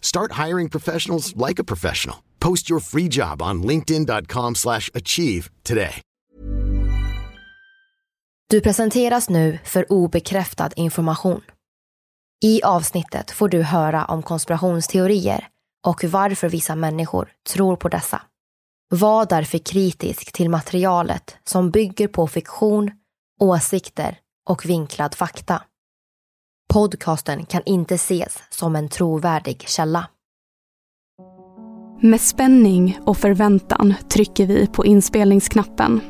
Start hiring professionals like a professional. Post your free job on linkedin.com slash achieve today. Du presenteras nu för obekräftad information. I avsnittet får du höra om konspirationsteorier och varför vissa människor tror på dessa. Var därför kritisk till materialet som bygger på fiktion, åsikter och vinklad fakta. Podcasten kan inte ses som en trovärdig källa. Med spänning och förväntan trycker vi på inspelningsknappen.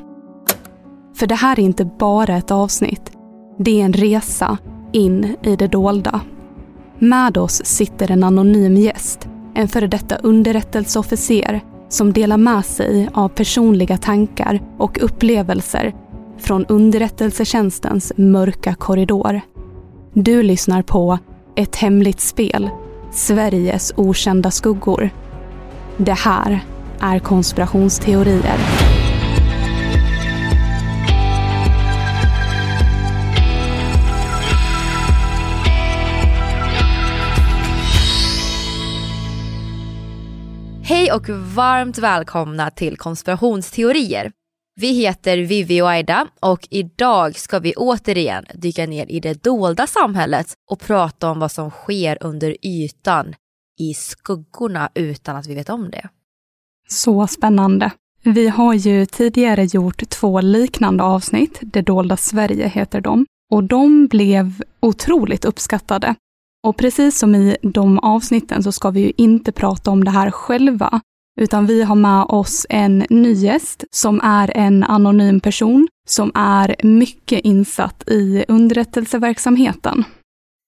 För det här är inte bara ett avsnitt. Det är en resa in i det dolda. Med oss sitter en anonym gäst, en före detta underrättelseofficer som delar med sig av personliga tankar och upplevelser från underrättelsetjänstens mörka korridor. Du lyssnar på Ett hemligt spel, Sveriges okända skuggor. Det här är konspirationsteorier. Hej och varmt välkomna till konspirationsteorier. Vi heter Vivi och Aida och idag ska vi återigen dyka ner i det dolda samhället och prata om vad som sker under ytan i skuggorna utan att vi vet om det. Så spännande. Vi har ju tidigare gjort två liknande avsnitt, Det dolda Sverige heter de, och de blev otroligt uppskattade. Och precis som i de avsnitten så ska vi ju inte prata om det här själva, utan vi har med oss en ny gäst som är en anonym person som är mycket insatt i underrättelseverksamheten.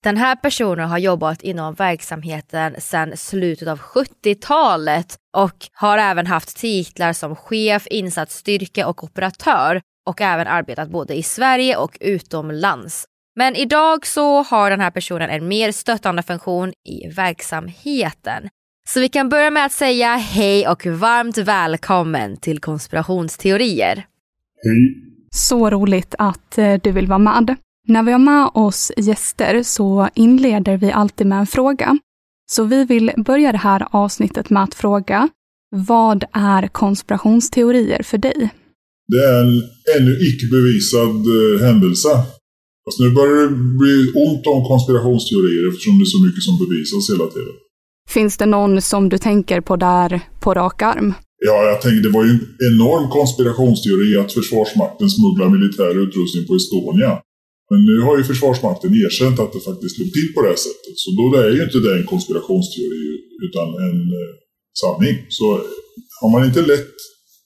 Den här personen har jobbat inom verksamheten sedan slutet av 70-talet och har även haft titlar som chef, insatsstyrka och operatör och även arbetat både i Sverige och utomlands. Men idag så har den här personen en mer stöttande funktion i verksamheten. Så vi kan börja med att säga hej och varmt välkommen till konspirationsteorier. Hej. Så roligt att eh, du vill vara med. När vi har med oss gäster så inleder vi alltid med en fråga. Så vi vill börja det här avsnittet med att fråga, vad är konspirationsteorier för dig? Det är en ännu icke bevisad eh, händelse. Fast nu börjar det bli ont om konspirationsteorier eftersom det är så mycket som bevisas hela tiden. Finns det någon som du tänker på där på rak arm? Ja, jag tänker det var ju en enorm konspirationsteori att Försvarsmakten smugglar militär utrustning på Estonia. Men nu har ju Försvarsmakten erkänt att det faktiskt låg till på det här sättet. Så då är ju inte det en konspirationsteori utan en eh, sanning. Så har man inte lett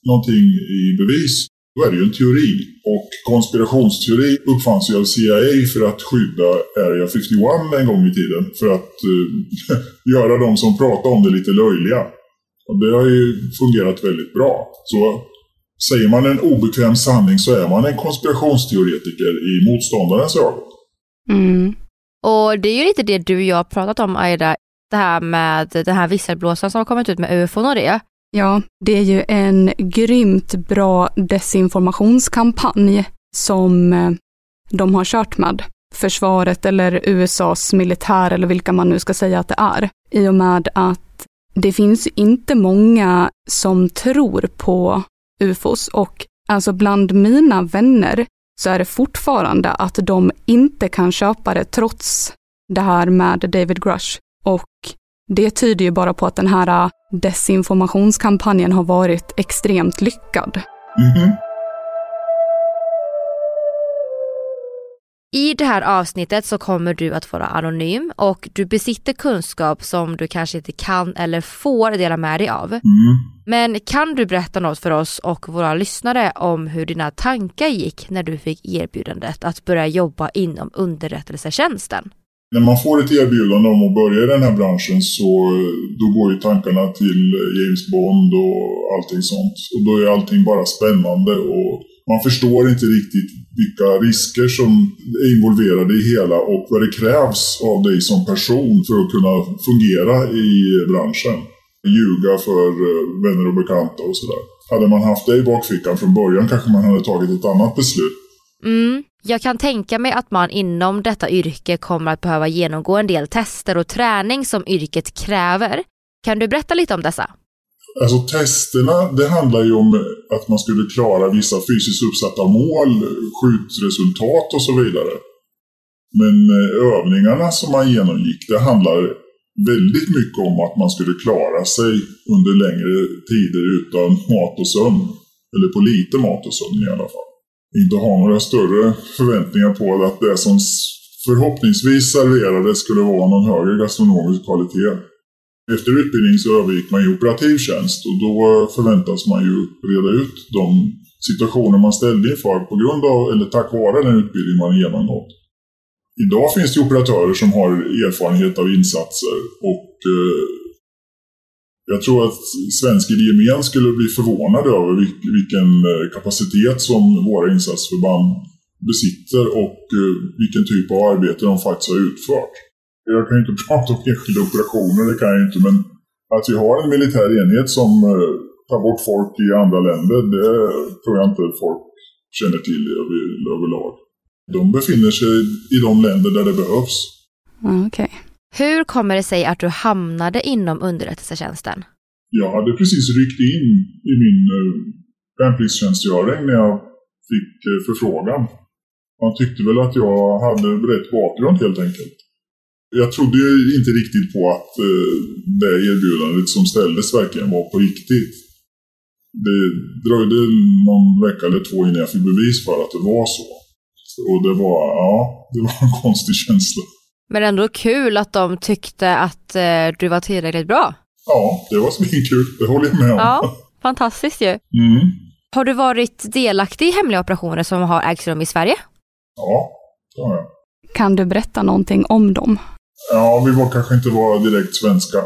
någonting i bevis, då är det ju en teori. Och konspirationsteori uppfanns ju av CIA för att skydda Area 51 en gång i tiden. För att eh, göra de som pratar om det lite löjliga. Och det har ju fungerat väldigt bra. Så säger man en obekväm sanning så är man en konspirationsteoretiker i motståndarens ögon. Mm. Och det är ju lite det du och jag har pratat om Aida, det här med den här visselblåsaren som har kommit ut med ufon och det. Ja, det är ju en grymt bra desinformationskampanj som eh, de har kört med. Försvaret eller USAs militär eller vilka man nu ska säga att det är. I och med att det finns inte många som tror på ufos och alltså bland mina vänner så är det fortfarande att de inte kan köpa det trots det här med David Grush. Och det tyder ju bara på att den här desinformationskampanjen har varit extremt lyckad. Mm -hmm. I det här avsnittet så kommer du att vara anonym och du besitter kunskap som du kanske inte kan eller får dela med dig av. Mm. Men kan du berätta något för oss och våra lyssnare om hur dina tankar gick när du fick erbjudandet att börja jobba inom underrättelsetjänsten? När man får ett erbjudande om att börja i den här branschen så då går ju tankarna till James Bond och allting sånt. Och då är allting bara spännande och man förstår inte riktigt vilka risker som är involverade i hela och vad det krävs av dig som person för att kunna fungera i branschen. Ljuga för eh, vänner och bekanta och sådär. Hade man haft det i bakfickan från början kanske man hade tagit ett annat beslut. Mm. Jag kan tänka mig att man inom detta yrke kommer att behöva genomgå en del tester och träning som yrket kräver. Kan du berätta lite om dessa? Alltså testerna, det handlar ju om att man skulle klara vissa fysiskt uppsatta mål, skjutresultat och så vidare. Men eh, övningarna som man genomgick, det handlar väldigt mycket om att man skulle klara sig under längre tider utan mat och sömn. Eller på lite mat och sömn i alla fall inte ha några större förväntningar på att det som förhoppningsvis serverades skulle vara någon högre gastronomisk kvalitet. Efter utbildning så övergick man i operativ tjänst och då förväntas man ju reda ut de situationer man ställde inför på grund av, eller tack vare den utbildning man genomgått. Idag finns det operatörer som har erfarenhet av insatser och eh, jag tror att svenskar i gemen skulle bli förvånade över vilken eh, kapacitet som våra insatsförband besitter och eh, vilken typ av arbete de faktiskt har utfört. Jag kan ju inte prata om enskilda operationer, det kan jag inte, men att vi har en militär enhet som eh, tar bort folk i andra länder, det tror jag inte folk känner till överlag. De befinner sig i de länder där det behövs. Okej. Okay. Hur kommer det sig att du hamnade inom underrättelsetjänsten? Jag hade precis ryckt in i min eh, uh, värnpliktstjänstgöring när jag fick eh, förfrågan. Man tyckte väl att jag hade rätt bakgrund helt enkelt. Jag trodde ju inte riktigt på att eh, det erbjudandet som ställdes verkligen var på riktigt. Det dröjde någon vecka eller två innan jag fick bevis för att det var så. Och det var, ja, det var en konstig känsla. Men ändå kul att de tyckte att eh, du var tillräckligt bra. Ja, det var svinkul. Det håller jag med om. Ja, fantastiskt ju. Mm. Har du varit delaktig i hemliga operationer som har ägt rum i Sverige? Ja, det har jag. Kan du berätta någonting om dem? Ja, vi var kanske inte var direkt svenska.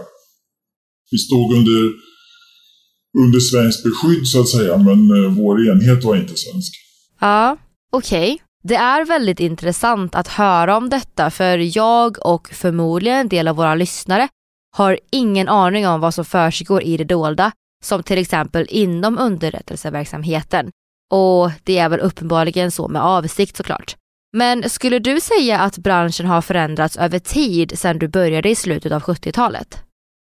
Vi stod under, under svenskt beskydd så att säga, men eh, vår enhet var inte svensk. Ja, okej. Okay. Det är väldigt intressant att höra om detta för jag och förmodligen en del av våra lyssnare har ingen aning om vad som försiggår i det dolda, som till exempel inom underrättelseverksamheten. Och det är väl uppenbarligen så med avsikt såklart. Men skulle du säga att branschen har förändrats över tid sedan du började i slutet av 70-talet?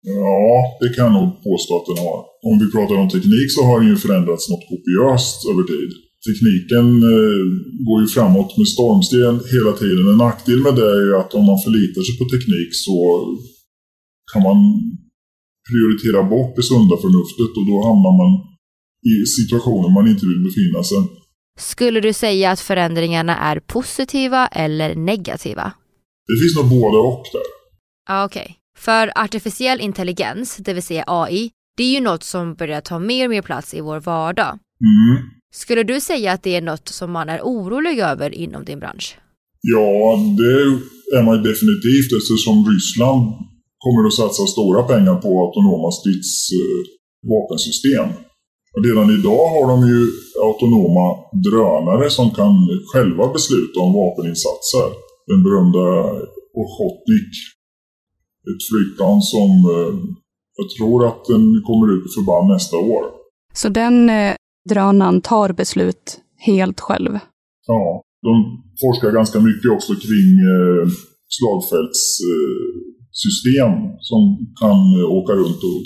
Ja, det kan jag nog påstå att den har. Om vi pratar om teknik så har den ju förändrats något kopiöst över tid tekniken eh, går ju framåt med stormsteg hela tiden. En nackdel med det är ju att om man förlitar sig på teknik så kan man prioritera bort det sunda förnuftet och då hamnar man i situationer man inte vill befinna sig. Skulle du säga att förändringarna är positiva eller negativa? Det finns nog både och där. Ja, okej. Okay. För artificiell intelligens, det vill säga AI, det är ju något som börjar ta mer och mer plats i vår vardag. Mm. Skulle du säga att det är något som man är orolig över inom din bransch? Ja, det är man definitivt eftersom Ryssland kommer att satsa stora pengar på autonoma stridsvapensystem. Redan idag har de ju autonoma drönare som kan själva besluta om vapeninsatser. Den berömda Ochotnik. Ett flygplan som eh, Jag tror att den kommer ut på förband nästa år. Så den eh, drönaren tar beslut helt själv? Ja, de forskar ganska mycket också kring eh, slagfältssystem eh, som kan eh, åka runt och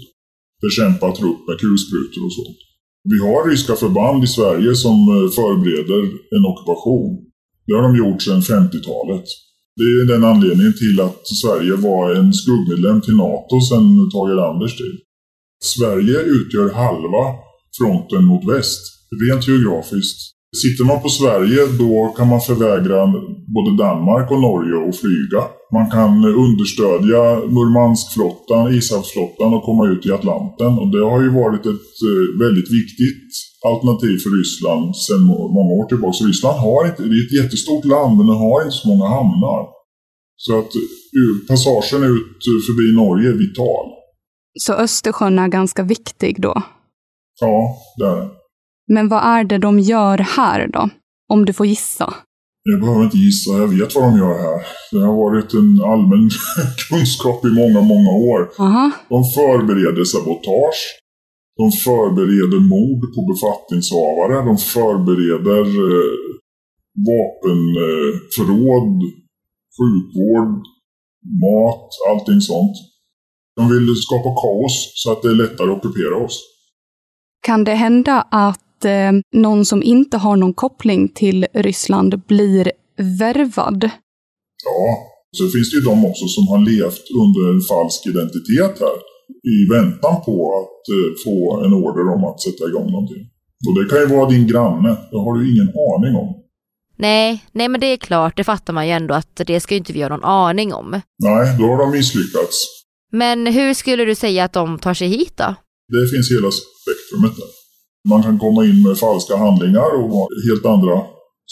bekämpa trupp med kulsprutor och så. Vi har ryska förband i Sverige som eh, förbereder en ockupation. Det har de gjort sedan 50-talet. Det är den anledningen till att Sverige var en skuggmedlem till NATO sedan Tage Erlanders tid. Sverige utgör halva fronten mot väst, rent geografiskt. Sitter man på Sverige då kan man förvägra både Danmark och Norge att flyga. Man kan understödja Murmanskflottan, Ishavsflottan och komma ut i Atlanten. Och det har ju varit ett eh, väldigt viktigt alternativ för Ryssland sedan många år tillbaka. Så Ryssland har inte, det är ett jättestort land men det har inte så många hamnar. Så att eh, passagen ut förbi Norge är vital. Så Östersjön är ganska viktig då? Ja, det är det. Men vad är det de gör här då? Om du får gissa. Jag behöver inte gissa, jag vet vad de gör här. Det har varit en allmän kunskap i många, många år. Aha. De förbereder sabotage. De förbereder mord på befattningshavare. De förbereder eh, vapenförråd, eh, sjukvård, mat, allting sånt. De vill skapa kaos så att det är lättare att ockupera oss. Kan det hända att eh, någon som inte har någon koppling till Ryssland blir värvad? Ja, så finns det ju de också som har levt under en falsk identitet här i väntan på att eh, få en order om att sätta igång någonting. Och det kan ju vara din granne, det har du ingen aning om. Nej, nej men det är klart, det fattar man ju ändå att det ska ju inte vi ha någon aning om. Nej, då har de misslyckats. Men hur skulle du säga att de tar sig hit då? Det finns hela spektrumet där. Man kan komma in med falska handlingar och ha helt andra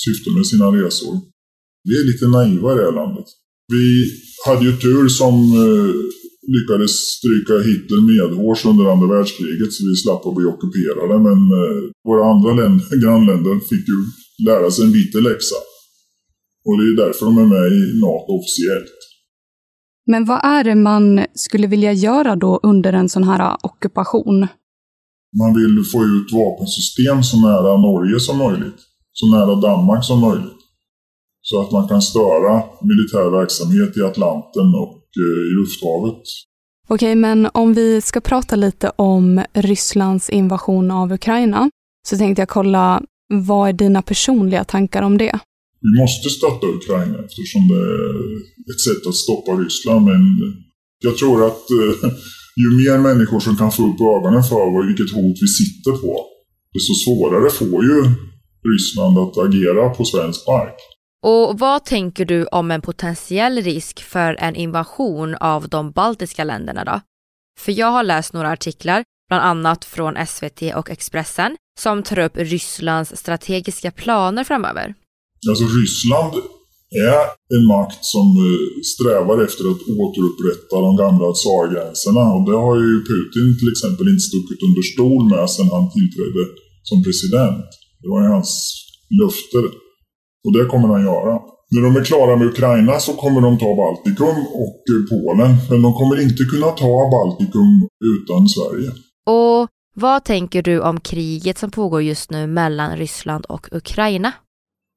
syften med sina resor. Vi är lite naiva i det här landet. Vi hade ju tur som eh, lyckades stryka Hitler medhårs under andra världskriget så vi slapp att bli ockuperade. Men eh, våra andra länder, grannländer fick ju lära sig en bitter läxa. Och det är därför de är med i NATO officiellt. Men vad är det man skulle vilja göra då under en sån här ockupation? Man vill få ut vapensystem så nära Norge som möjligt. Så nära Danmark som möjligt. Så att man kan störa militär verksamhet i Atlanten och eh, i lufthavet. Okej, men om vi ska prata lite om Rysslands invasion av Ukraina så tänkte jag kolla, vad är dina personliga tankar om det? Vi måste stötta Ukraina eftersom det är ett sätt att stoppa Ryssland. Men jag tror att eh, ju mer människor som kan få upp ögonen för vilket hot vi sitter på, desto svårare får ju Ryssland att agera på svensk mark. Och vad tänker du om en potentiell risk för en invasion av de baltiska länderna då? För jag har läst några artiklar, bland annat från SVT och Expressen, som tar upp Rysslands strategiska planer framöver. Alltså Ryssland är en makt som eh, strävar efter att återupprätta de gamla tsargränserna. Och det har ju Putin till exempel inte stuckit under stol med sedan han tillträdde som president. Det var ju hans löfte. Och det kommer han göra. När de är klara med Ukraina så kommer de ta Baltikum och eh, Polen. Men de kommer inte kunna ta Baltikum utan Sverige. Och vad tänker du om kriget som pågår just nu mellan Ryssland och Ukraina?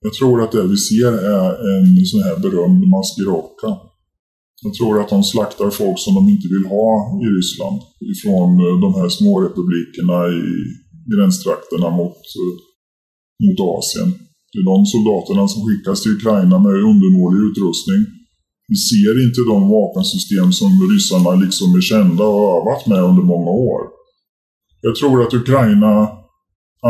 Jag tror att det vi ser är en sån här berömd maskeradka. Jag tror att de slaktar folk som de inte vill ha i Ryssland. Ifrån eh, de här små republikerna i gränstrakterna mot, eh, mot Asien. Det är de soldaterna som skickas till Ukraina med undermålig utrustning. Vi ser inte de vapensystem som ryssarna liksom är kända och övat med under många år. Jag tror att Ukraina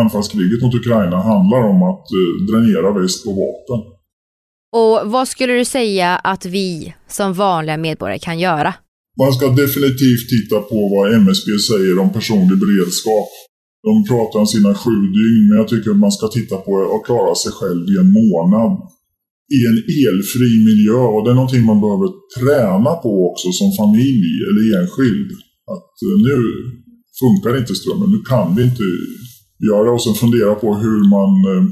anfallskriget mot Ukraina handlar om att eh, dränera väst på vapen. Och vad skulle du säga att vi som vanliga medborgare kan göra? Man ska definitivt titta på vad MSB säger om personlig beredskap. De pratar om sina sju dygn, men jag tycker att man ska titta på att klara sig själv i en månad. I en elfri miljö och det är någonting man behöver träna på också som familj eller enskild. Att eh, nu funkar inte strömmen, nu kan vi inte göra och sen fundera på hur man eh,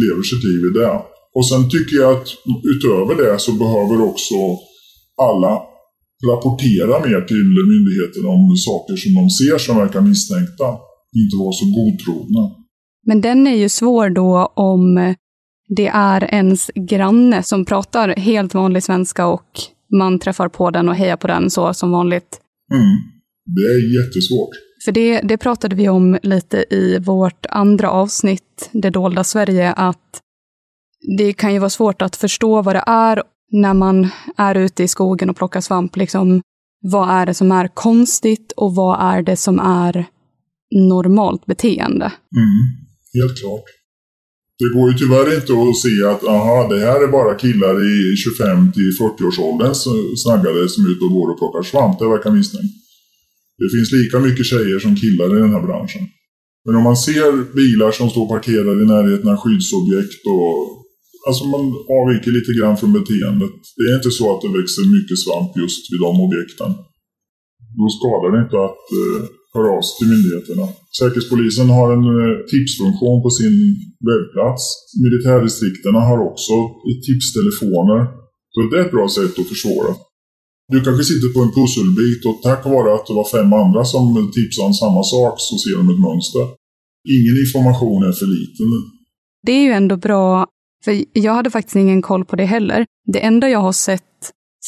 lever sitt liv i det. Och sen tycker jag att utöver det så behöver också alla rapportera mer till myndigheterna om saker som de ser som verkar misstänkta. Inte vara så godtrogna. Men den är ju svår då om det är ens granne som pratar helt vanlig svenska och man träffar på den och hejar på den så som vanligt. Mm. Det är jättesvårt. För det, det pratade vi om lite i vårt andra avsnitt, Det dolda Sverige, att det kan ju vara svårt att förstå vad det är när man är ute i skogen och plockar svamp. Liksom, vad är det som är konstigt och vad är det som är normalt beteende? Mm, helt klart. Det går ju tyvärr inte att se att aha, det här är bara killar i 25 till 40-årsåldern snaggade som är ute och går och plockar svamp. Det verkar misstänkt. Det finns lika mycket tjejer som killar i den här branschen. Men om man ser bilar som står parkerade i närheten av skyddsobjekt och Alltså man avviker lite grann från beteendet. Det är inte så att det växer mycket svamp just vid de objekten. Då skadar det inte att eh, höra av sig till myndigheterna. Säkerhetspolisen har en eh, tipsfunktion på sin webbplats. Militärdistrikterna har också tipstelefoner. Så det är ett bra sätt att försvåra. Du kanske sitter på en pusselbit och tack vare att det var fem andra som tipsade om samma sak så ser de ett mönster. Ingen information är för liten. Det är ju ändå bra, för jag hade faktiskt ingen koll på det heller. Det enda jag har sett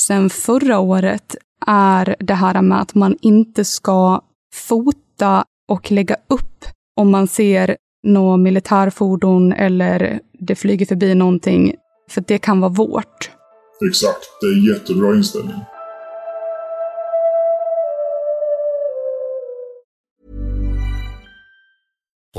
sedan förra året är det här med att man inte ska fota och lägga upp om man ser något militärfordon eller det flyger förbi någonting, för det kan vara vårt. Exakt, det är jättebra inställning.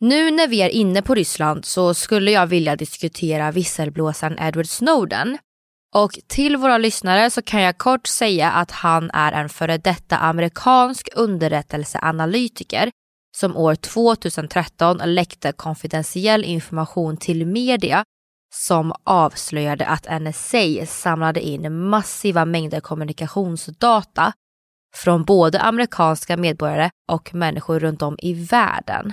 Nu när vi är inne på Ryssland så skulle jag vilja diskutera visselblåsaren Edward Snowden. Och till våra lyssnare så kan jag kort säga att han är en före detta amerikansk underrättelseanalytiker som år 2013 läckte konfidentiell information till media som avslöjade att NSA samlade in massiva mängder kommunikationsdata från både amerikanska medborgare och människor runt om i världen.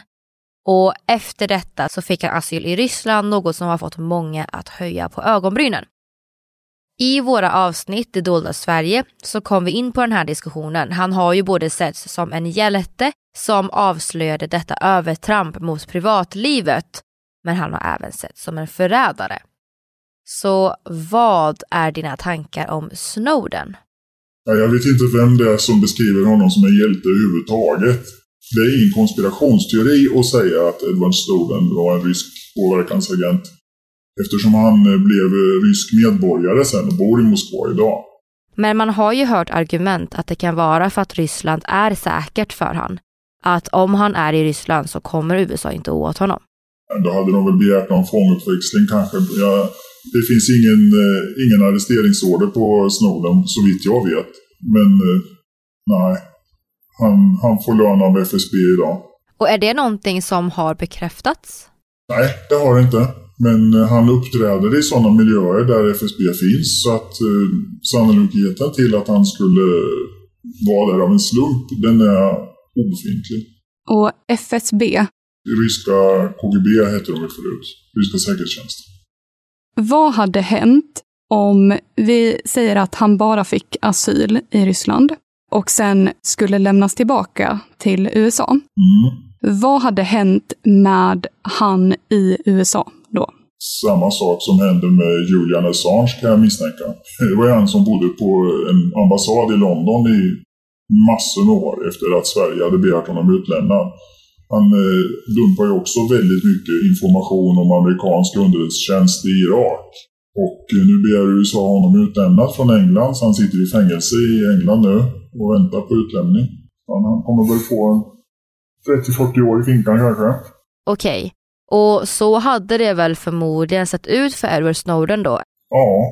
Och efter detta så fick han asyl i Ryssland, något som har fått många att höja på ögonbrynen. I våra avsnitt Det dolda Sverige så kom vi in på den här diskussionen. Han har ju både setts som en hjälte som avslöjade detta övertramp mot privatlivet, men han har även setts som en förrädare. Så vad är dina tankar om Snowden? Jag vet inte vem det är som beskriver honom som en hjälte överhuvudtaget. Det är ingen konspirationsteori att säga att Edward Snowden var en rysk påverkansagent. Eftersom han eh, blev eh, rysk medborgare sen och bor i Moskva idag. Men man har ju hört argument att det kan vara för att Ryssland är säkert för han. Att om han är i Ryssland så kommer USA inte åt honom. Då hade de väl begärt någon fånguppväxling kanske. Ja, det finns ingen, eh, ingen arresteringsorder på Snowden så vitt jag vet. Men nej, Han, han får lön av FSB idag. Och är det någonting som har bekräftats? Nej, det har det inte. Men eh, han uppträder i sådana miljöer där FSB finns så att eh, sannolikheten till att han skulle vara där av en slump, den är obefintlig. Och FSB, Ryska KGB hette de förut. Ryska säkerhetstjänsten. vad hade hänt om vi säger att han bara fick asyl i Ryssland och sen skulle lämnas tillbaka till USA? Mm. Vad hade hänt med han i USA då? Samma sak som hände med Julian Assange kan jag misstänka. Det var han som bodde på en ambassad i London i massor med år efter att Sverige hade begärt honom utlämnad. Han eh, dumpar ju också väldigt mycket information om amerikansk underrättelsetjänst i Irak. Och nu begär USA honom utlämnad från England, så han sitter i fängelse i England nu och väntar på utlämning. Han, kommer väl få en 30-40 år i finkan kanske. Okej. Och så hade det väl förmodligen sett ut för Edward Snowden då? Ja,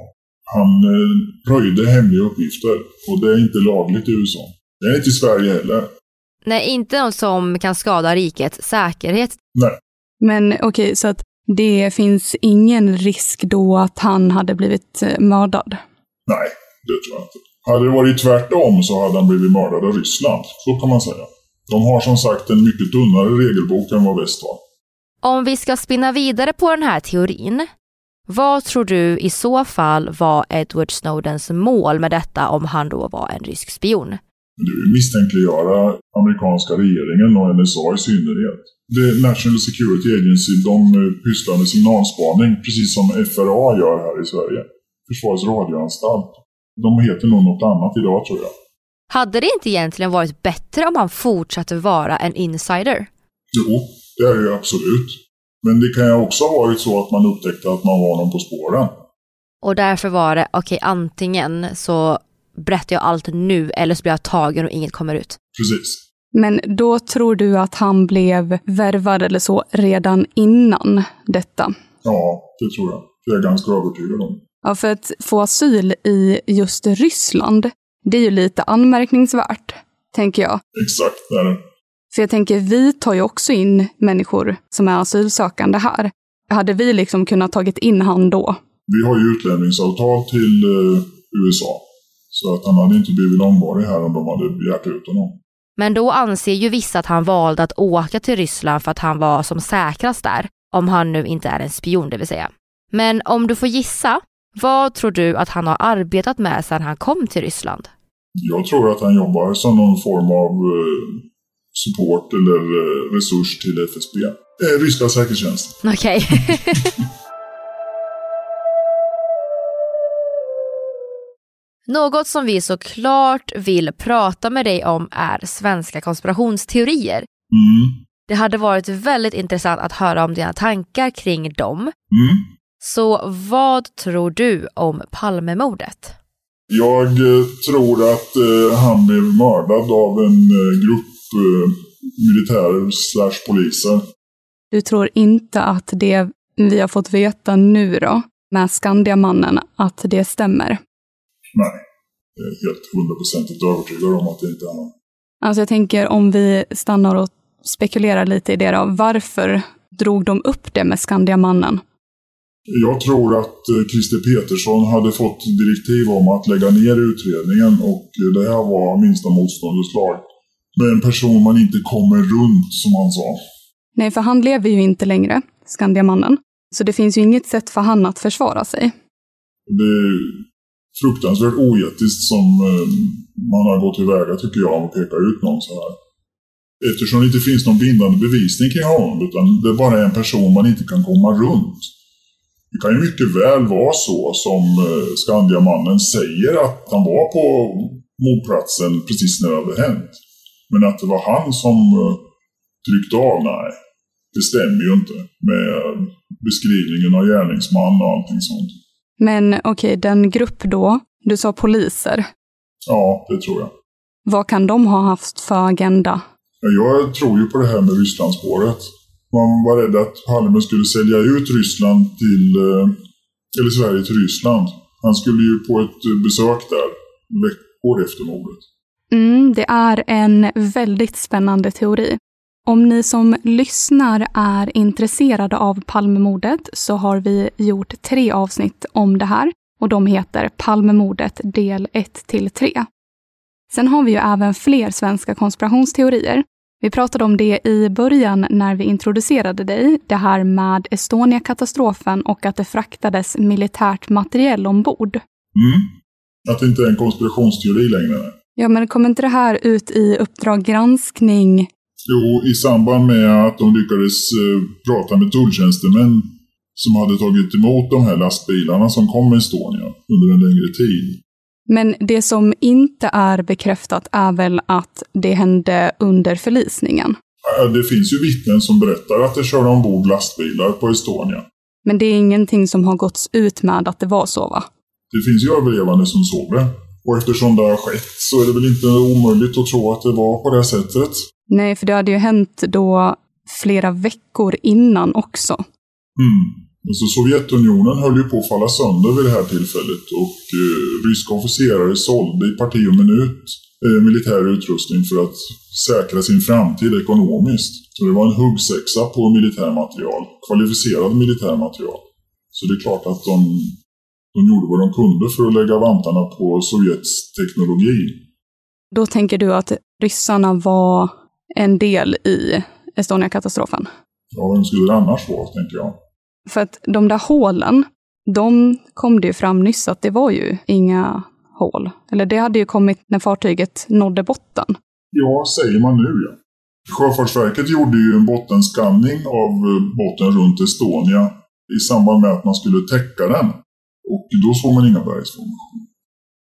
han eh, röjde hemliga uppgifter och det är inte lagligt i USA. Det är inte i Sverige heller. Nej, inte något som kan skada rikets säkerhet. Nej. Men okej, så att det finns ingen risk då att han hade blivit eh, mördad? Nej, det tror jag inte. Hade det varit tvärtom så hade han blivit mördad av Ryssland. Så kan man säga. De har som sagt en mycket tunnare regelbok än vad väst har. Om vi ska spinna vidare på den här teorin, vad tror du i så fall var Edward Snowdens mål med detta om han då var en rysk spion? Det vill misstänkliggöra amerikanska regeringen och NSA i synnerhet. The National Security Agency de eh, pysslar med signalspaning precis som FRA gör här i Sverige. Försvarets radioanstalt. De heter nog något annat idag tror jag. Hade det inte egentligen varit bättre om han fortsatte vara en insider? Jo, det är det ju absolut. Men det kan ju också ha varit så att man upptäckte att man var någon på spåren. Och därför var det, okej antingen så berättar jag allt nu eller så blir jag tagen och inget kommer ut. Precis. Men då tror du att han blev värvad eller så redan innan detta? Ja, det tror jag. Det är jag ganska övertygad om. Ja, för att få asyl i just Ryssland, det är ju lite anmärkningsvärt, tänker jag. Exakt, det är det. För jag tänker, vi tar ju också in människor som är asylsökande här. Hade vi liksom kunnat tagit in han då? Vi har ju utlämningsavtal till eh, USA. Så att han hade inte blivit långvarig här om de hade begärt ut honom. Men då anser ju vissa att han valde att åka till Ryssland för att han var som säkrast där, om han nu inte är en spion det vill säga. Men om du får gissa, vad tror du att han har arbetat med sedan han kom till Ryssland? Jag tror att han jobbar som någon form av eh, support eller eh, resurs till FSB. Eh, ryska säkerhetstjänsten. Okej. Något som vi såklart vill prata med dig om är svenska konspirationsteorier. Mm. Det hade varit väldigt intressant att höra om dina tankar kring dem. Mm. Så vad tror du om Palmemordet? Jag eh, tror att eh, han blev mördad av en eh, grupp militärer slash poliser. Du tror inte att det vi har fått veta nu då, med Skandiamannen, att det stämmer? Nej, jag är helt hundraprocentigt övertygad om att det inte är han. Alltså jag tänker om vi stannar och spekulerar lite i det då. Varför drog de upp det med Skandiamannen? Jag tror att eh, Christer Petersson hade fått direktiv om att lägga ner utredningen och det här var minsta motståndets lag. Med en person man inte kommer runt, som han sa. Nej, för han lever ju inte längre, Skandiamannen. Så det finns ju inget sätt för han att försvara sig. Det är fruktansvärt oetiskt som eh, man har gått tillväga tycker jag, att peka ut någon så här. Eftersom det inte finns någon bindande bevisning kring honom, utan det är bara en person man inte kan komma runt. Det kan ju mycket väl vara så som eh, Skandiamannen säger att han var på mordplatsen precis när det hade hänt. Men att det var han som eh, tryckte av, nej. Det stämmer ju inte med beskrivningen av gärningsman och allting sånt. Men okej, den grupp då, du sa poliser. Ja, det tror jag. Vad kan de ha haft för agenda? Ja, Jag tror ju på det här med Rysslandsspåret. Man var rädd att Palme skulle sälja ut Ryssland till, eh, eller Sverige till Ryssland. Han skulle ju på ett besök där veckor efter mordet. Mm, det är en väldigt spännande teori. Om ni som lyssnar är intresserade av Palmemordet så har vi gjort tre avsnitt om det här och de heter Palmemordet del 1 till 3. Sen har vi ju även fler svenska konspirationsteorier. Vi pratade om det i början när vi introducerade dig, det här med Estonia-katastrofen och att det fraktades militärt materiell ombord. Mm. Att det inte är en konspirationsteori längre. Ja, men kommer inte det här ut i Uppdrag granskning? Jo, i samband med att de lyckades eh, prata med tulltjänstemän som hade tagit emot de här lastbilarna som kom med Estonia under en längre tid. Men det som inte är bekräftat är väl att det hände under förlisningen? Det finns ju vittnen som berättar att det körde ombord lastbilar på Estonia. Men det är ingenting som har gåtts ut med att det var så, va? Det finns ju överlevande som såg det. Och eftersom det har skett så är det väl inte omöjligt att tro att det var på det sättet. Nej, för det hade ju hänt då flera veckor innan också. Mm. Alltså Sovjetunionen höll ju på att falla sönder vid det här tillfället och eh, ryska officerare sålde i parti och minut eh, militär utrustning för att säkra sin framtid ekonomiskt. Så det var en huggsexa på militärmaterial, kvalificerad militärmaterial. Så det är klart att de, de gjorde vad de kunde för att lägga vantarna på Sovjets teknologi. Då tänker du att ryssarna var en del i Estonia-katastrofen? Ja, vem skulle det annars vara, tänker jag. För att de där hålen, de kom det ju fram nyss att det var ju inga hål. Eller det hade ju kommit när fartyget nådde botten. Ja, säger man nu ja. Sjöfartsverket gjorde ju en bottenskanning av eh, botten runt Estonia i samband med att man skulle täcka den. Och då såg man inga bergsformationer.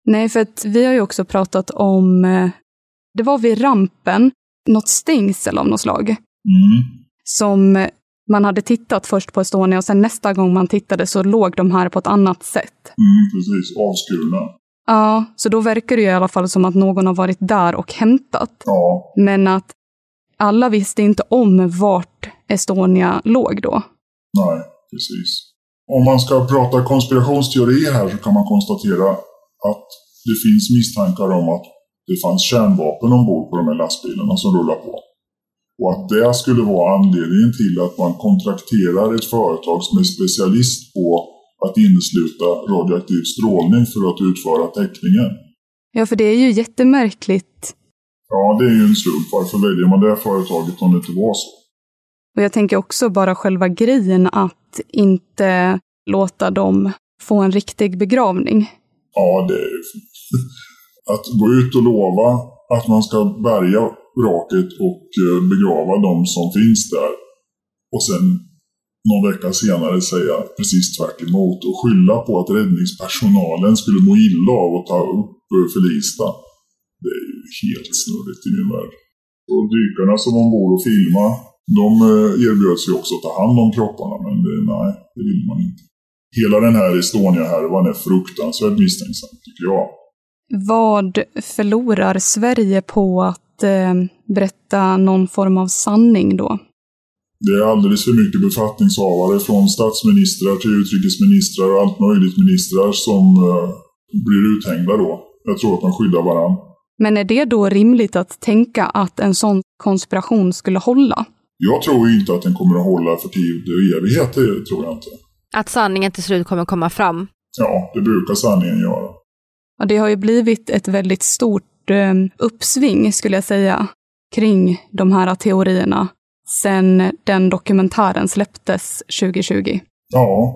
Nej, för att vi har ju också pratat om, eh, det var vid rampen, något stängsel av något slag. Mm. Som man hade tittat först på Estonia och sen nästa gång man tittade så låg de här på ett annat sätt. Mm, precis, avskurna. Ja, så då verkar det ju i alla fall som att någon har varit där och hämtat. Ja. Men att alla visste inte om vart Estonia låg då. Nej, precis. Om man ska prata konspirationsteorier här så kan man konstatera att det finns misstankar om att det fanns kärnvapen ombord på de här lastbilarna som rullar på. Och att det skulle vara anledningen till att man kontrakterar ett företag som är specialist på att innesluta radioaktiv strålning för att utföra täckningen. Ja, för det är ju jättemärkligt. Ja, det är ju en slump. Varför väljer man det företaget om det inte var så? Och jag tänker också bara själva grejen att inte låta dem få en riktig begravning. Ja, det är Att gå ut och lova att man ska bärga vraket och eh, begrava de som finns där. Och sen någon vecka senare säga precis tvärt emot och skylla på att räddningspersonalen skulle må illa av att ta upp eh, förlista. Det är ju helt snurrigt i min värld. Och dykarna som ombord och filma, de eh, erbjöds erbjöd sig också att ta hand om kropparna, men det, nej, det vill man inte. Hela den här Estonia-härvan är fruktansvärt misstänksam, tycker jag. Vad förlorar Sverige på att eh, berätta någon form av sanning då? Det är alldeles för mycket befattningshavare från statsministrar till utrikesministrar och allt möjligt ministrar som eh, blir uthängda då. Jag tror att man skyddar varandra. Men är det då rimligt att tänka att en sån konspiration skulle hålla? Jag tror inte att den kommer att hålla för tid och evighet, det tror jag inte. Att sanningen till slut kommer komma fram? Ja, det brukar sanningen göra. Ja, det har ju blivit ett väldigt stort eh, uppsving, skulle jag säga, kring de här teorierna sen den dokumentären släpptes 2020. Ja,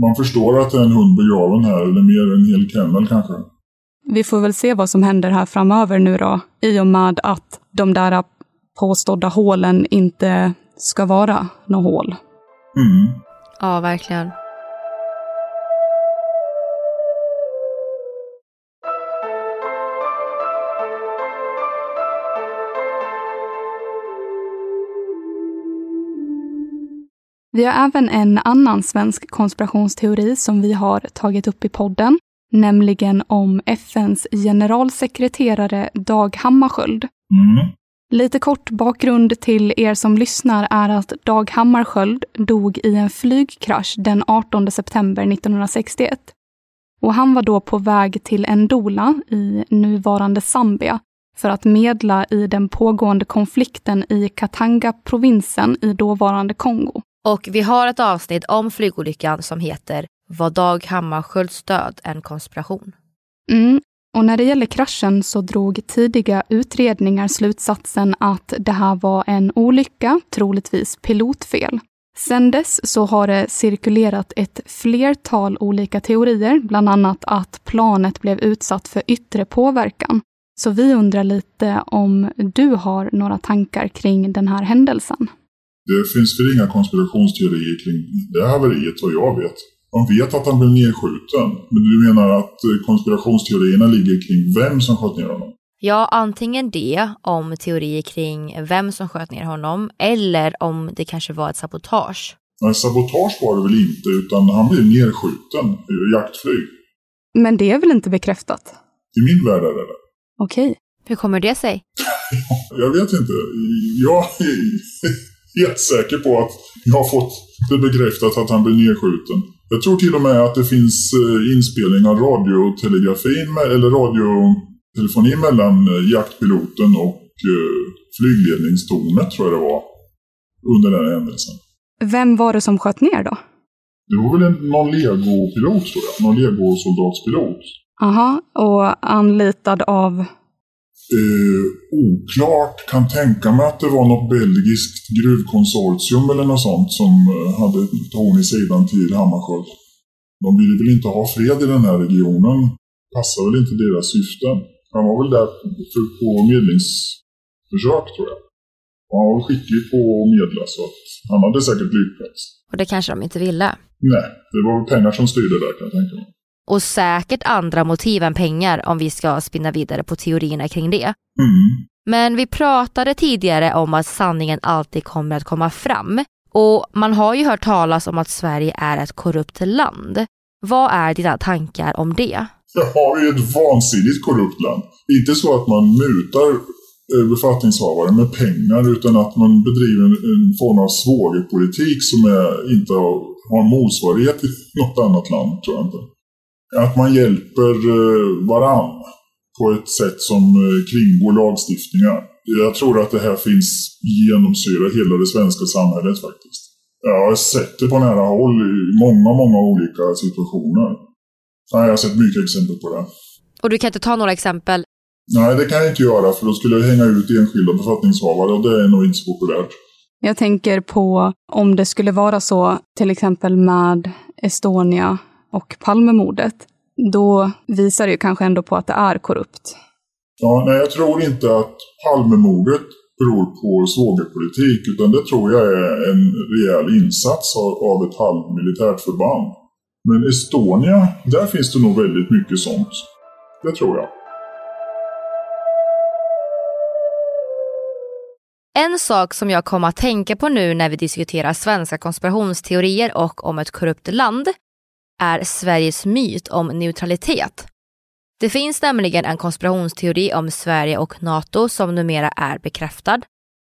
man förstår att det är en hund begraven här, eller mer en hel kennel kanske. Vi får väl se vad som händer här framöver nu då, i och med att de där påstådda hålen inte ska vara några hål. Mm. Ja, verkligen. Vi har även en annan svensk konspirationsteori som vi har tagit upp i podden, nämligen om FNs generalsekreterare Dag Hammarskjöld. Mm. Lite kort bakgrund till er som lyssnar är att Dag Hammarskjöld dog i en flygkrasch den 18 september 1961. Och han var då på väg till Ndola i nuvarande Zambia för att medla i den pågående konflikten i Katanga-provinsen i dåvarande Kongo. Och vi har ett avsnitt om flygolyckan som heter Var Dag Hammarskjölds död en konspiration? Mm. Och när det gäller kraschen så drog tidiga utredningar slutsatsen att det här var en olycka, troligtvis pilotfel. Sedan dess så har det cirkulerat ett flertal olika teorier, bland annat att planet blev utsatt för yttre påverkan. Så vi undrar lite om du har några tankar kring den här händelsen? Det finns väl inga konspirationsteorier kring det haveriet vad jag vet. Man vet att han blev nedskjuten, men du menar att konspirationsteorierna ligger kring vem som sköt ner honom? Ja, antingen det, om teorier kring vem som sköt ner honom, eller om det kanske var ett sabotage. Nej, sabotage var det väl inte, utan han blev nedskjuten i jaktflyg. Men det är väl inte bekräftat? I min värld är det Okej. Okay. Hur kommer det sig? jag vet inte. Jag är helt säker på att jag har fått det bekräftat att han blev nedskjuten. Jag tror till och med att det finns eh, inspelning av radiotelegrafin, eller radiotelefoni mellan eh, jaktpiloten och eh, flygledningstornet, tror jag det var, under den händelsen. Vem var det som sköt ner då? Det var väl en, någon legopilot, tror jag. Någon legosoldatspilot. Aha, och anlitad av? Eh, oklart. Kan tänka mig att det var något belgiskt gruvkonsortium eller något sånt som eh, hade torn i sidan till Hammarskjöld. De ville väl inte ha fred i den här regionen. Passar väl inte deras syften. Han var väl där på medlingsförsök tror jag. Och han var skicklig på att medla så att han hade säkert lyckats. Och det kanske de inte ville? Nej, det var pengar som styrde där kan jag tänka mig och säkert andra motiv än pengar om vi ska spinna vidare på teorierna kring det. Mm. Men vi pratade tidigare om att sanningen alltid kommer att komma fram och man har ju hört talas om att Sverige är ett korrupt land. Vad är dina tankar om det? Ja, vi är ett vansinnigt korrupt land. Inte så att man mutar eh, befattningshavare med pengar utan att man bedriver en, form av svågerpolitik som är, inte har motsvarighet i något annat land, tror jag inte att man hjälper eh, varann på ett sätt som eh, kringgår lagstiftningar. Jag tror att det här finns genomsyra hela det svenska samhället faktiskt. Jag har sett det på nära håll i många, många olika situationer. Jag har sett mycket exempel på det. Och du kan inte ta några exempel? Nej, det kan jag inte göra för då skulle jag hänga ut enskilda befattningshavare och det är nog inte så populärt. Jag tänker på om det skulle vara så, till exempel med Estonia, och Palmemordet, då visar det ju kanske ändå på att det är korrupt. Ja, nej, jag tror inte att Palmemordet beror på svågerpolitik, utan det tror jag är en rejäl insats av, av ett halvmilitärt förband. Men Estonia, där finns det nog väldigt mycket sånt. Det tror jag. En sak som jag kommer att tänka på nu när vi diskuterar svenska konspirationsteorier och om ett korrupt land är Sveriges myt om neutralitet. Det finns nämligen en konspirationsteori om Sverige och NATO som numera är bekräftad.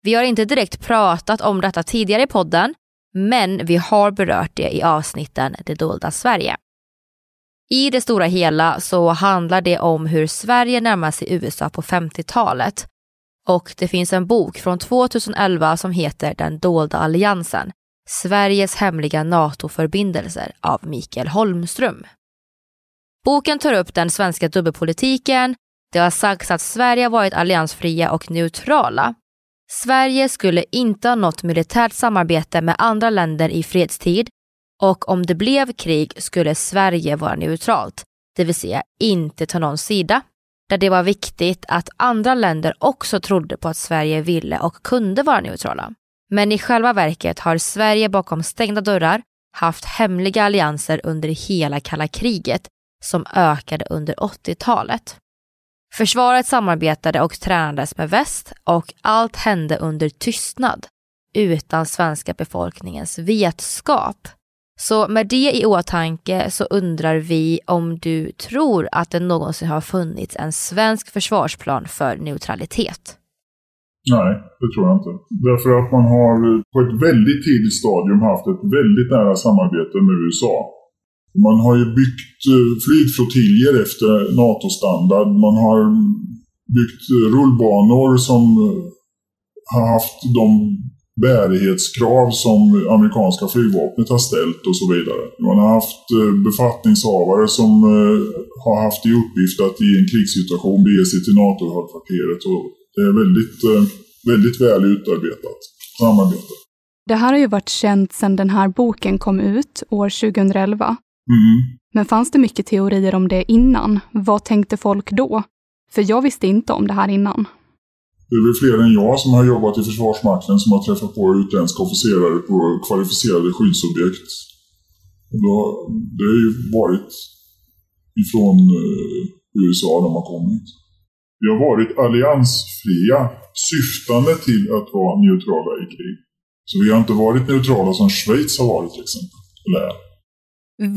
Vi har inte direkt pratat om detta tidigare i podden, men vi har berört det i avsnitten Det dolda Sverige. I det stora hela så handlar det om hur Sverige närmar sig USA på 50-talet och det finns en bok från 2011 som heter Den dolda alliansen Sveriges hemliga NATO-förbindelser av Mikael Holmström. Boken tar upp den svenska dubbelpolitiken. Det har sagts att Sverige varit alliansfria och neutrala. Sverige skulle inte ha något militärt samarbete med andra länder i fredstid och om det blev krig skulle Sverige vara neutralt, det vill säga inte ta någon sida. Där det var viktigt att andra länder också trodde på att Sverige ville och kunde vara neutrala. Men i själva verket har Sverige bakom stängda dörrar haft hemliga allianser under hela kalla kriget som ökade under 80-talet. Försvaret samarbetade och tränades med väst och allt hände under tystnad utan svenska befolkningens vetskap. Så med det i åtanke så undrar vi om du tror att det någonsin har funnits en svensk försvarsplan för neutralitet? Nej, det tror jag inte. Därför att man har på ett väldigt tidigt stadium haft ett väldigt nära samarbete med USA. Man har ju byggt eh, flygflottiljer efter NATO-standard. Man har byggt eh, rullbanor som eh, har haft de bärighetskrav som amerikanska flygvapnet har ställt och så vidare. Man har haft befattningshavare som har haft i uppgift att i en krigssituation bege sig till NATO-högkvarteret. och väldigt, väldigt väl utarbetat samarbete. Det här har ju varit känt sedan den här boken kom ut år 2011. Mm. Men fanns det mycket teorier om det innan? Vad tänkte folk då? För jag visste inte om det här innan. Det är väl fler än jag som har jobbat i Försvarsmakten som har träffat på utländska officerare på kvalificerade skyddsobjekt. det har ju varit ifrån eh, USA de har kommit. Vi har varit alliansfria syftande till att vara neutrala i krig. Så vi har inte varit neutrala som Schweiz har varit till exempel. Eller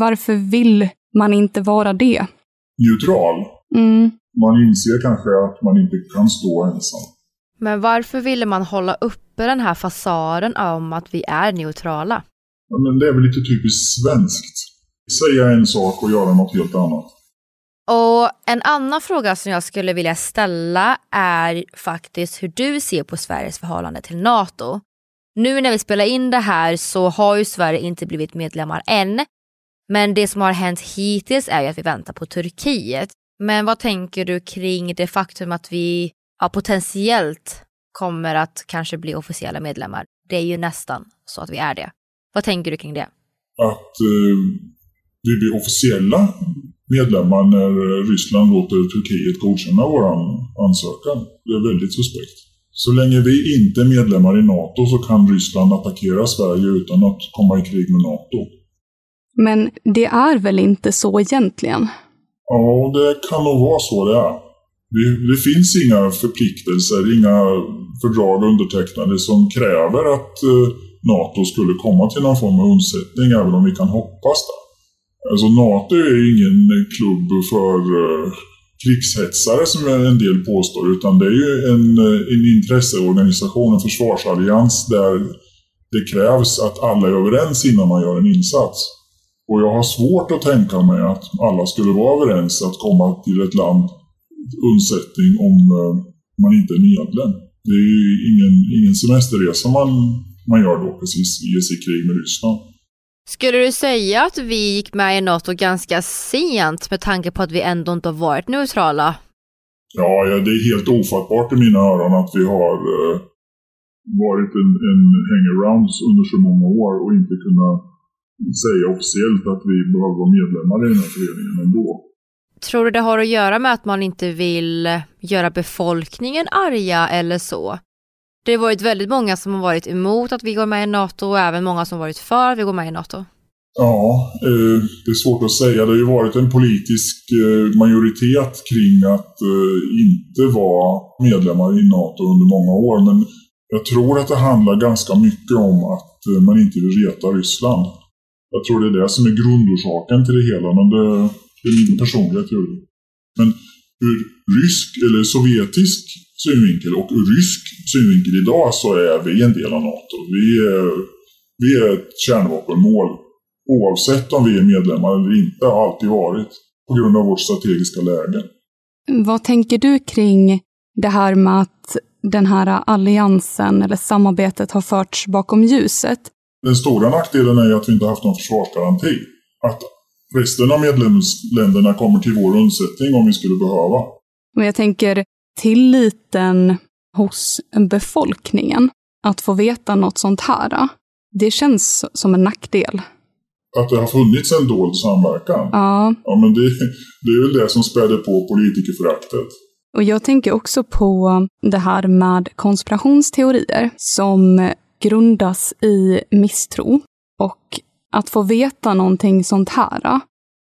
Varför vill man inte vara det? Neutral? Mm. Man inser kanske att man inte kan stå ensam. Men varför ville man hålla uppe den här fasaden om att vi är neutrala? Ja, men det är väl lite typiskt svenskt. Säga en sak och göra något helt annat. Och en annan fråga som jag skulle vilja ställa är faktiskt hur du ser på Sveriges förhållande till NATO. Nu när vi spelar in det här så har ju Sverige inte blivit medlemmar än. Men det som har hänt hittills är ju att vi väntar på Turkiet. Men vad tänker du kring det faktum att vi ja, potentiellt kommer att kanske bli officiella medlemmar? Det är ju nästan så att vi är det. Vad tänker du kring det? Att eh, vi blir officiella medlemmar när Ryssland låter Turkiet godkänna vår ansökan. Det är väldigt suspekt. Så länge vi inte är medlemmar i NATO så kan Ryssland attackera Sverige utan att komma i krig med NATO. Men det är väl inte så egentligen? Ja, det kan nog vara så det är. Det, det finns inga förpliktelser, inga fördrag undertecknade som kräver att eh, NATO skulle komma till någon form av undsättning, även om vi kan hoppas det. Alltså NATO är ju ingen klubb för eh, krigshetsare som en del påstår, utan det är ju en, eh, en intresseorganisation, en försvarsallians där det krävs att alla är överens innan man gör en insats. Och jag har svårt att tänka mig att alla skulle vara överens att komma till ett land undsättning om eh, man inte är medlem. Det är ju ingen, ingen semesterresa man, man gör då precis, i sig krig med Ryssland. Skulle du säga att vi gick med i NATO ganska sent med tanke på att vi ändå inte har varit neutrala? Ja, ja det är helt ofattbart i mina öron att vi har uh, varit en, en hangarounds under så många år och inte kunnat säga officiellt att vi behöver vara medlemmar i den här föreningen ändå. Tror du det har att göra med att man inte vill göra befolkningen arga eller så? Det har varit väldigt många som har varit emot att vi går med i NATO och även många som varit för att vi går med i NATO. Ja, eh, det är svårt att säga. Det har ju varit en politisk eh, majoritet kring att eh, inte vara medlemmar i NATO under många år. Men jag tror att det handlar ganska mycket om att eh, man inte vill reta Ryssland. Jag tror det är det som är grundorsaken till det hela, men det, det är min personliga teori. Men ur rysk eller sovjetisk synvinkel och ur rysk synvinkel idag så är vi en del av NATO. Vi är, vi är ett kärnvapenmål. Oavsett om vi är medlemmar eller inte har alltid varit på grund av vårt strategiska läge. Vad tänker du kring det här med att den här alliansen eller samarbetet har förts bakom ljuset? Den stora nackdelen är att vi inte haft någon försvarsgaranti. Att resten av medlemsländerna kommer till vår undsättning om vi skulle behöva. Och jag tänker, tilliten hos befolkningen att få veta något sånt här, det känns som en nackdel. Att det har funnits en dold samverkan? Ja. Ja, men det, det är väl det som späder på politikerföraktet. Och jag tänker också på det här med konspirationsteorier som grundas i misstro. Och att få veta någonting sånt här,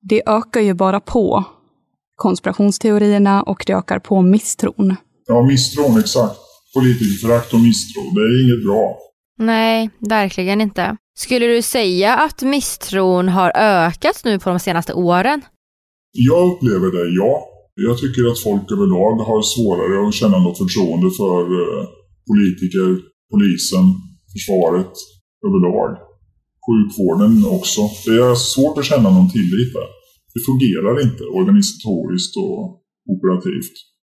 det ökar ju bara på konspirationsteorierna och det ökar på misstron. Ja, misstron, exakt. Politikerförakt och misstro, det är inget bra. Nej, verkligen inte. Skulle du säga att misstron har ökat nu på de senaste åren? Jag upplever det, ja. Jag tycker att folk överlag har svårare att känna något förtroende för eh, politiker, polisen, försvaret överlag. Sjukvården också. Det är svårt att känna någon tillit där. Det fungerar inte organisatoriskt och operativt.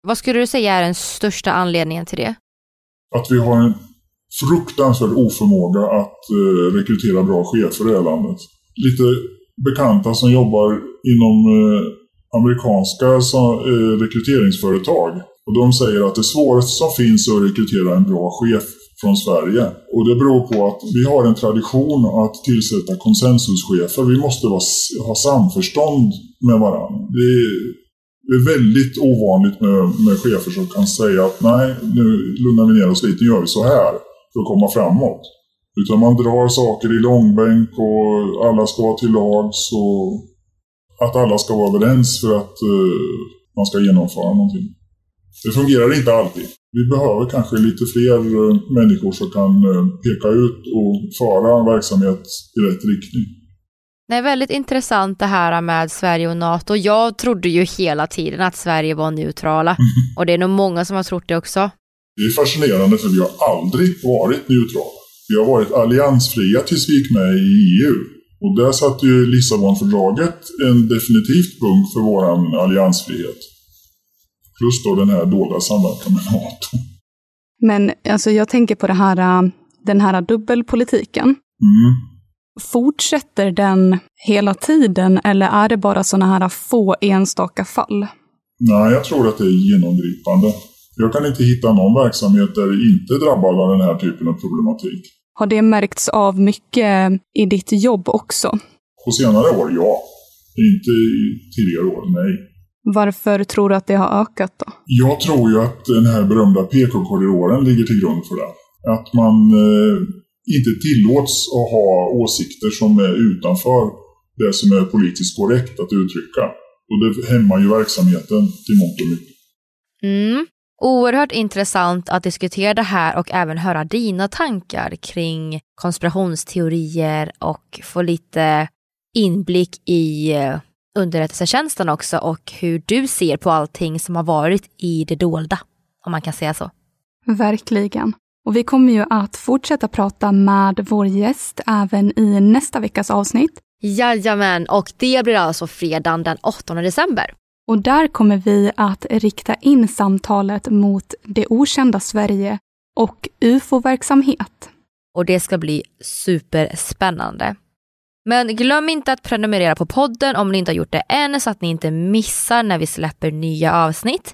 Vad skulle du säga är den största anledningen till det? Att vi har en fruktansvärd oförmåga att eh, rekrytera bra chefer i det här landet. Lite bekanta som jobbar inom eh, amerikanska så, eh, rekryteringsföretag. Och de säger att det svåraste som finns är att rekrytera en bra chef från Sverige. Och det beror på att vi har en tradition att tillsätta konsensuschefer. Vi måste vara, ha samförstånd med varandra. Det är, det är väldigt ovanligt med, med chefer som kan säga att nej, nu lugnar vi ner oss lite, nu gör vi så här för att komma framåt. Utan man drar saker i långbänk och alla ska vara till lags och att alla ska vara överens för att uh, man ska genomföra någonting. Det fungerar inte alltid. Vi behöver kanske lite fler uh, människor som kan uh, peka ut och föra verksamhet i rätt riktning. Det är väldigt intressant det här med Sverige och NATO. Jag trodde ju hela tiden att Sverige var neutrala och det är nog många som har trott det också. Det är fascinerande för vi har aldrig varit neutrala. Vi har varit alliansfria tills vi gick med i EU. Och där satte ju Lissabonfördraget en definitivt punkt för vår alliansfrihet. Plus då den här dolda samverkan med NATO. Men alltså jag tänker på här, den här dubbelpolitiken. Mm. Fortsätter den hela tiden eller är det bara sådana här få enstaka fall? Nej, jag tror att det är genomgripande. Jag kan inte hitta någon verksamhet där det inte drabbad av den här typen av problematik. Har det märkts av mycket i ditt jobb också? På senare år, ja. Inte i tidigare år, nej. Varför tror du att det har ökat då? Jag tror ju att den här berömda PK-korridoren ligger till grund för det. Att man eh, inte tillåts att ha åsikter som är utanför det som är politiskt korrekt att uttrycka. Och det hämmar ju verksamheten till mångt och mycket. Mm. Oerhört intressant att diskutera det här och även höra dina tankar kring konspirationsteorier och få lite inblick i eh, underrättelsetjänsten också och hur du ser på allting som har varit i det dolda, om man kan säga så. Verkligen. Och vi kommer ju att fortsätta prata med vår gäst även i nästa veckas avsnitt. Jajamän, och det blir alltså fredagen den 8 december. Och där kommer vi att rikta in samtalet mot det okända Sverige och ufo-verksamhet. Och det ska bli superspännande. Men glöm inte att prenumerera på podden om ni inte har gjort det än så att ni inte missar när vi släpper nya avsnitt.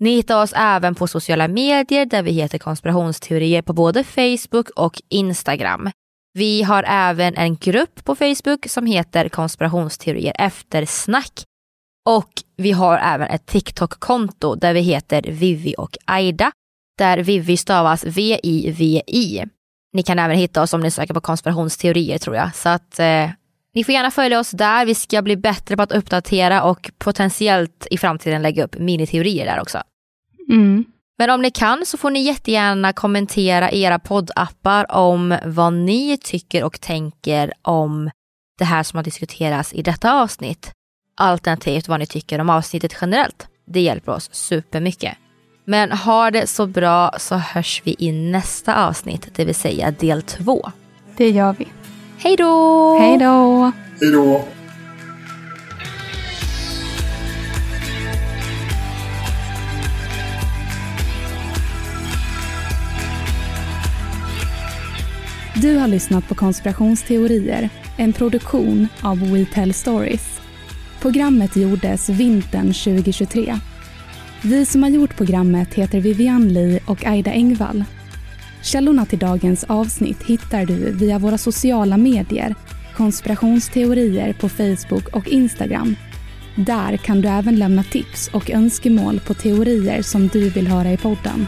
Ni hittar oss även på sociala medier där vi heter konspirationsteorier på både Facebook och Instagram. Vi har även en grupp på Facebook som heter konspirationsteorier eftersnack och vi har även ett TikTok-konto där vi heter Vivi och Aida. Där Vivi stavas V-I-V-I. Ni kan även hitta oss om ni söker på konspirationsteorier tror jag. Så att eh, ni får gärna följa oss där. Vi ska bli bättre på att uppdatera och potentiellt i framtiden lägga upp miniteorier där också. Mm. Men om ni kan så får ni jättegärna kommentera era poddappar om vad ni tycker och tänker om det här som har diskuterats i detta avsnitt alternativt vad ni tycker om avsnittet generellt. Det hjälper oss supermycket. Men ha det så bra så hörs vi i nästa avsnitt, det vill säga del två. Det gör vi. Hej då! Hej då! Hej då! Du har lyssnat på Konspirationsteorier, en produktion av We Tell Stories. Programmet gjordes vintern 2023. Vi som har gjort programmet heter Vivian Lee och Aida Engvall. Källorna till dagens avsnitt hittar du via våra sociala medier, konspirationsteorier på Facebook och Instagram. Där kan du även lämna tips och önskemål på teorier som du vill höra i podden.